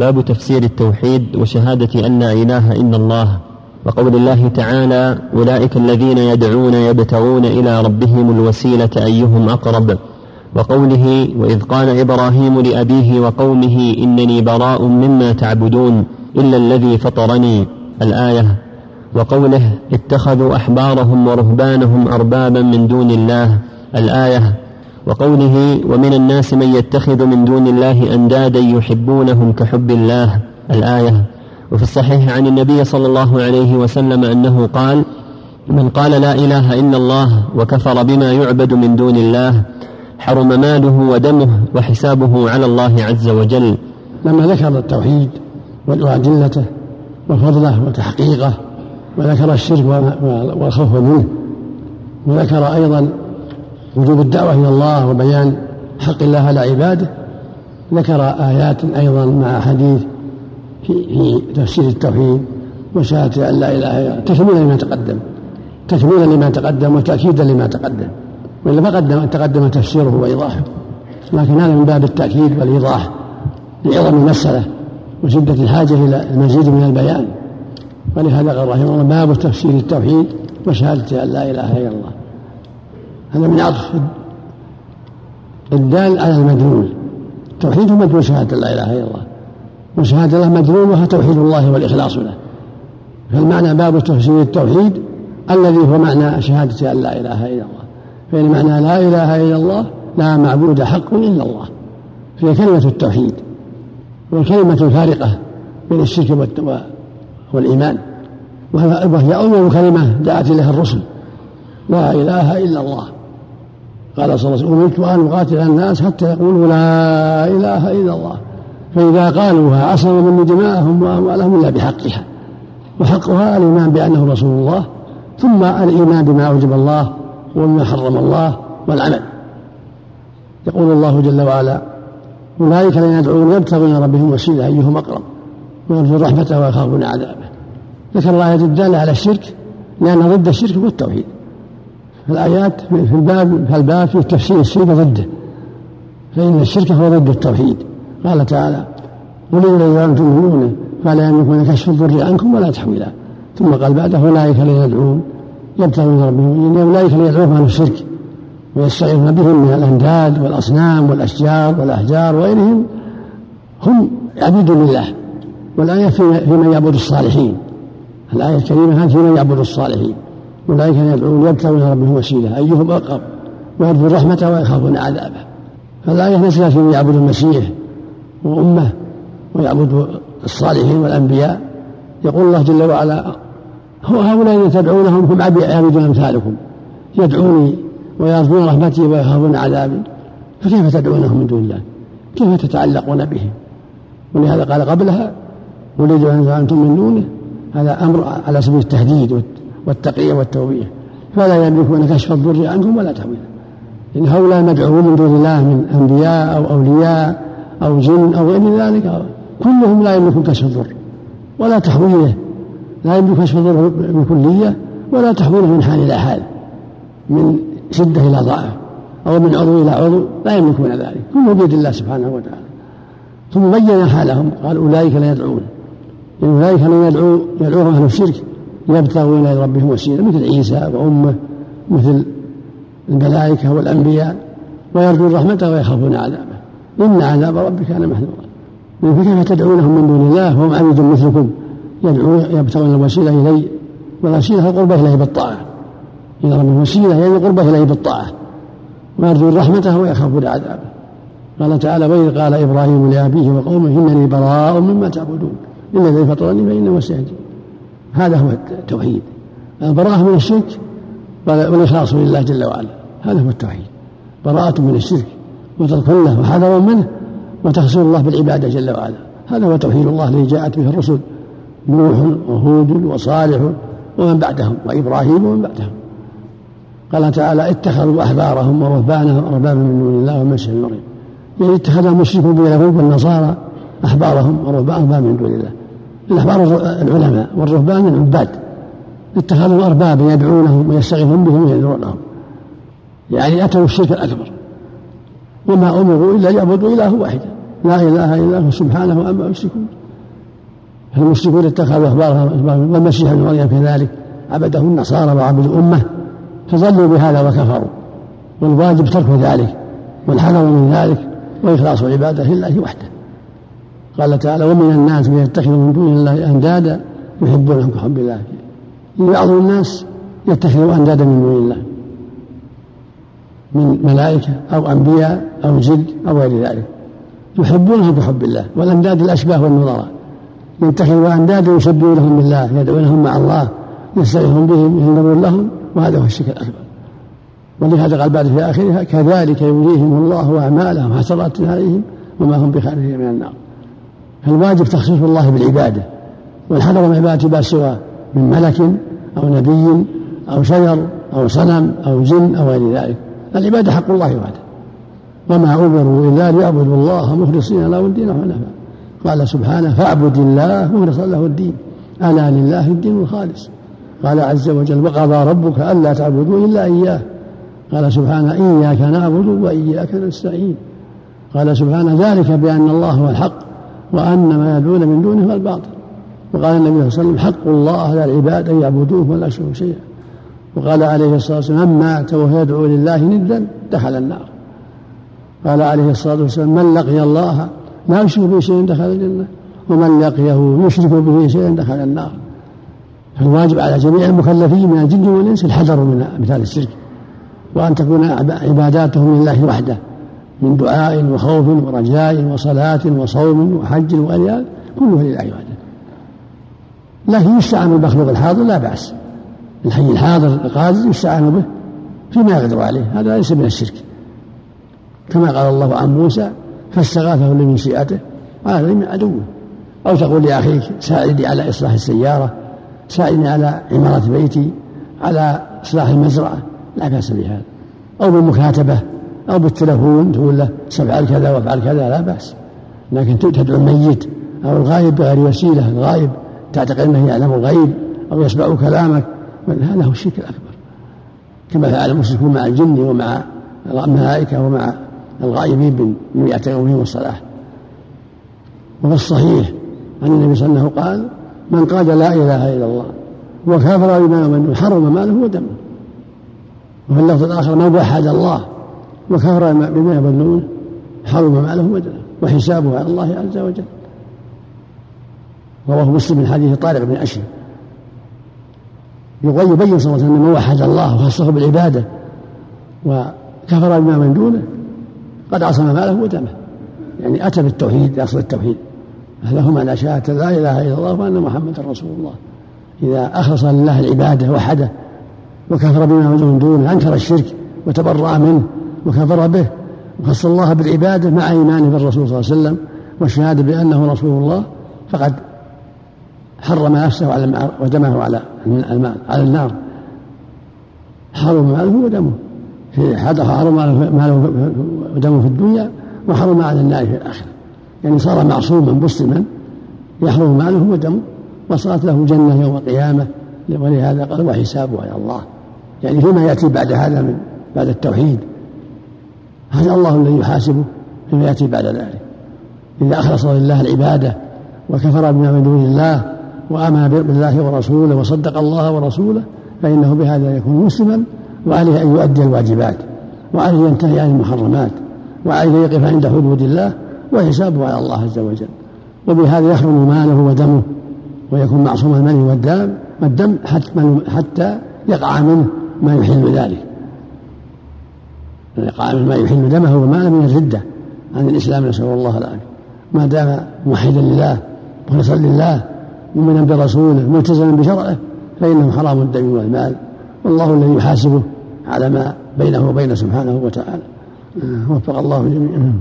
باب تفسير التوحيد وشهادة أن لا إله إلا الله. وقول الله تعالى أولئك الذين يدعون يبتغون إلى ربهم الوسيلة أيهم أقرب. وقوله وإذ قال إبراهيم لأبيه وقومه إنني براء مما تعبدون إلا الذي فطرني. الآية. وقوله اتخذوا أحبارهم ورهبانهم أربابا من دون الله. الآية. وقوله ومن الناس من يتخذ من دون الله أندادا يحبونهم كحب الله الآية. وفي الصحيح عن النبي صلى الله عليه وسلم أنه قال من قال لا إله إلا الله وكفر بما يعبد من دون الله حرم ماله ودمه وحسابه على الله عز وجل. لما ذكر التوحيد وأدلته وفضله وتحقيقه وذكر الشرك والخوف منه وذكر أيضا وجوب الدعوة إلى الله وبيان حق الله على عباده. ذكر آيات أيضا مع حديث في, تفسير التوحيد وشهادة أن لا إله إلا الله تكميلا لما تقدم تكميلا لما تقدم وتأكيدا لما تقدم وإلا ما قدم تقدم تفسيره وإيضاحه. لكن هذا من باب التأكيد والإيضاح لعظم المسألة وشدة الحاجة إلى المزيد من البيان. ولهذا قال رحمه الله باب تفسير التوحيد وشهادة أن لا إله إلا الله. هذا من عطف الدال على المدلول. التوحيد هو مدلول شهادة لا إله إلا الله. وشهادة الله مدلولها توحيد الله والإخلاص له. فالمعنى باب تفسير التوحيد الذي هو معنى شهادة أن لا إله إلا الله. فإن معنى لا إله إلا الله لا معبود حق إلا الله. هي كلمة التوحيد والكلمة الفارقة بين الشرك والإيمان. وهي أول كلمة دعت إليها الرسل. لا إله إلا الله. قال صلى الله عليه وسلم أمرت أن أقاتل الناس حتى يقولوا لا إله إلا الله. فإذا قالوها عصموا مني دماءهم وأموالهم إلا بحقها. وحقها الإيمان بأنه رسول الله ثم الإيمان بما أوجب الله وما حرم الله والعمل. يقول الله جل وعلا أولئك الذين يدعون يبتغون ربهم وسيلة أيهم أقرب؟ ويرجو رحمته ويخافون عذابه. ذكر الآية الدالة على الشرك لأن ضد الشرك هو التوحيد الآيات في الباب في الباب في تفسير الشرك ضده. فإن الشرك هو ضد التوحيد. قال تعالى قل إذا أنتم تؤمنون فلا يملكون كشف الضر عنكم ولا تحويلا ثم قال بعده أولئك الذين يدعون يبتغون ربهم إن أولئك الذين يدعون عن الشرك ويستعيذون بهم من الأنداد والأصنام والأشجار والأحجار وغيرهم. هم عبيد لله والآية في من يعبد الصالحين. الآية الكريمة في من يعبد الصالحين. أولئك يدعون يبتغون ربهم وسيلة أيهم أقرب؟ ويرجو رحمته ويخافون عذابه. فالآية نزلت من يعبد المسيح وأمه ويعبد الصالحين والأنبياء. يقول الله جل وعلا هو هؤلاء الذين تدعونهم هم عبيد أمثالكم. يدعوني ويرجون رحمتي ويخافون عذابي. فكيف تدعونهم من دون الله؟ كيف تتعلقون بهم؟ ولهذا قال قبلها ادعوا أنتم من دونه. هذا أمر على سبيل التهديد والتقية والتوبية. فلا يملكون كشف الضر عنكم ولا تحويله إن هؤلاء المدعوون من دون الله من أنبياء أو أولياء أو جن أو غير ذلك كلهم لا يملكون كشف الضر ولا تحويله. لا يملك كشف الضر بالكلية ولا تحويله من حال إلى حال من شدة إلى ضعف أو من عضو إلى عضو لا يملكون ذلك كله بيد الله سبحانه وتعالى. ثم بين حالهم قال أولئك لا يدعون. أولئك لا يدعو يدعوهم أهل الشرك. يبتغون إلى ربهم وسيلة مثل عيسى وأمه مثل الملائكة والأنبياء ويرجون رحمته ويخافون عذابه. إن عذاب ربك كان محذورا فكيف تدعونهم من دون الله؟ وهم عبيد مثلكم. يدعون يبتغون الوسيلة إلي والوسيلة القربة إليه بالطاعة. إلى ربهم وسيلة يعني القربة إليه بالطاعة. ويرجون رحمته ويخافون عذابه. قال تعالى وإذ قال إبراهيم لأبيه وقومه إنني براء مما تعبدون. إلا الذي فطرني فإنه سيهدين. هذا هو التوحيد. البراءة من الشرك والإخلاص لله جل وعلا. هذا هو التوحيد. براءة من الشرك. وترك له وحذر منه وتخصيص الله بالعبادة جل وعلا. هذا هو توحيد الله الذي جاءت به الرسل. نوح وهود وصالح ومن بعدهم وإبراهيم ومن بعدهم. قال تعالى اتخذوا أحبارهم ورهبانهم أربابا من دون الله ومسح المريم يعني اتخذ المشركون باليهود والنصارى أحبارهم ورهبانهم من دون الله. الأحبار العلماء والرهبان العباد اتخذوا أربابا يدعونهم ويستغيثون بهم ويدعونهم يعني أتوا الشرك الأكبر. وما أمروا إلا ليعبدوا إله واحدا. لا إله إلا هو سبحانه عما يشركون. المشركون اتخذوا اخبارها والمسيح ابن مريم كذلك عبده النصارى وعبد الأمة. فظلوا بهذا وكفروا. والواجب ترك ذلك. والحذر من ذلك. وإخلاص العباده لله وحده. قال تعالى ومن الناس من يتخذ من دون الله أندادا يحبونهم كحب الله. بعض الناس يتخذ أندادا من دون الله. من ملائكة أو أنبياء أو جد أو غير ذلك. يحبونهم كحب الله. والأنداد الأشباه والنظراء يتخذوا أندادا يشبهونهم بالله يدعونهم مع الله يستغيثون بهم ينظرون لهم وهذا هو الشرك الأكبر. ولهذا قال بعد في آخرها كذلك يريهم الله أعمالهم حسرات عليهم وما هم بخارجين من النار. فالواجب تخصيص الله بالعبادة والحذر من عبادة ما سوى من ملك أو نبي أو شجر أو صنم أو جن أو غير ذلك. العبادة حق الله وحده وما أمروا إلا ليعبدوا الله مخلصين له الدين حنفاء. قال سبحانه فاعبد الله مخلصا له الدين الا لله الدين الخالص. قال عز وجل وقضى ربك ألا تعبدوا إلا إياه. قال سبحانه إياك نعبد وإياك نستعين. قال سبحانه ذلك بأن الله هو الحق وأن ما يدعون من دونه هو الباطل. وقال النبي صلى الله عليه وسلم حق الله على العباد أن يعبدوه ولا يشركوا شيئا وقال عليه الصلاة والسلام من مات وهو يدعو لله ندا دخل النار. قال عليه الصلاة والسلام من لقي الله لا يشرك به شيئا دخل الجنة ومن لقيه يشرك به شيئا دخل النار. فالواجب على جميع المكلفين من الجن والإنس الحذر من مثال الشرك وأن تكون عباداتهم لله وحده. من دعاء وخوف ورجاء وصلاة وصوم وحج وغير ذلك كله لله وحده لكن يستعان بالمخلوق الحاضر لا بأس. الحي الحاضر القادر يستعان به فيما يقدر عليه. هذا ليس من الشرك. كما قال الله عن موسى فاستغاثه من سيئته قال من عدوه. أو تقول لأخيك ساعدني على إصلاح السيارة ساعدني على عمارة بيتي على إصلاح المزرعة. لا بأس بهذا. أو بالمكاتبة. أو بالتلفون تقول له سافعل كذا وافعل كذا لا بأس. لكن تدعو الميت أو الغايب بغير وسيلة الغايب تعتقد أنه يعلم الغيب أو يسمع كلامك هذا هو الشرك الأكبر كما فعل المشركون مع الجن ومع الملائكة ومع الغائبين من يعتقدون بهم الصلاح. وفي الصحيح عن النبي صلى الله عليه وسلم قال من قال لا إله إلا الله وكفر بما من حرم ماله ودمه. وفي اللفظ الآخر من وحد الله وكفر بما يظنون حرم ماله ودمه وحسابه على الله عز وجل. رواه مسلم من حديث طارق بن أشرف يبين صلى الله عليه وسلم من وحد الله وخصه بالعبادة وكفر بما من دونه قد عصم ماله ودمه يعني أتى بالتوحيد أصل التوحيد. هو معنى شهادة لا إله إلا الله وأن محمدا رسول الله. إذا أخلص لله العبادة وحده وكفر بما من دونه أنكر الشرك وتبرأ منه وكفر به وخص الله بالعبادة مع إيمانه بالرسول صلى الله عليه وسلم والشهادة بأنه رسول الله فقد حرم نفسه على ودمه على على النار. حرم ماله ودمه. في حرم ماله ودمه في الدنيا وحرم على النار في الآخرة. يعني صار معصوما مسلما يحرم ماله ودمه وصارت له جنة يوم القيامة. ولهذا قال وحسابه على الله. يعني فيما يأتي بعد هذا من بعد التوحيد. هذا الله الذي يحاسبه فيما يأتي بعد ذلك. إذا أخلص لله العبادة وكفر بما من دون الله وآمن بالله ورسوله وصدق الله ورسوله فإنه بهذا يكون مسلما وعليه أن يؤدي الواجبات وعليه ينتهي عن المحرمات وعليه يقف عند حدود الله وحسابه على الله عز وجل. وبهذا يحرم ماله ودمه ويكون معصوم والدم والدم حتى يقع منه ما يحل ذلك. يقع منه ما يحل دمه وماله من الردة. عن الإسلام نسأل الله العافية. ما دام موحدا لله مخلصا لله مؤمنا برسوله ملتزما بشرعه فإنه حرام الدم والمال. والله الذي يحاسبه على ما بينه وبين سبحانه وتعالى. وفق الله جميعا.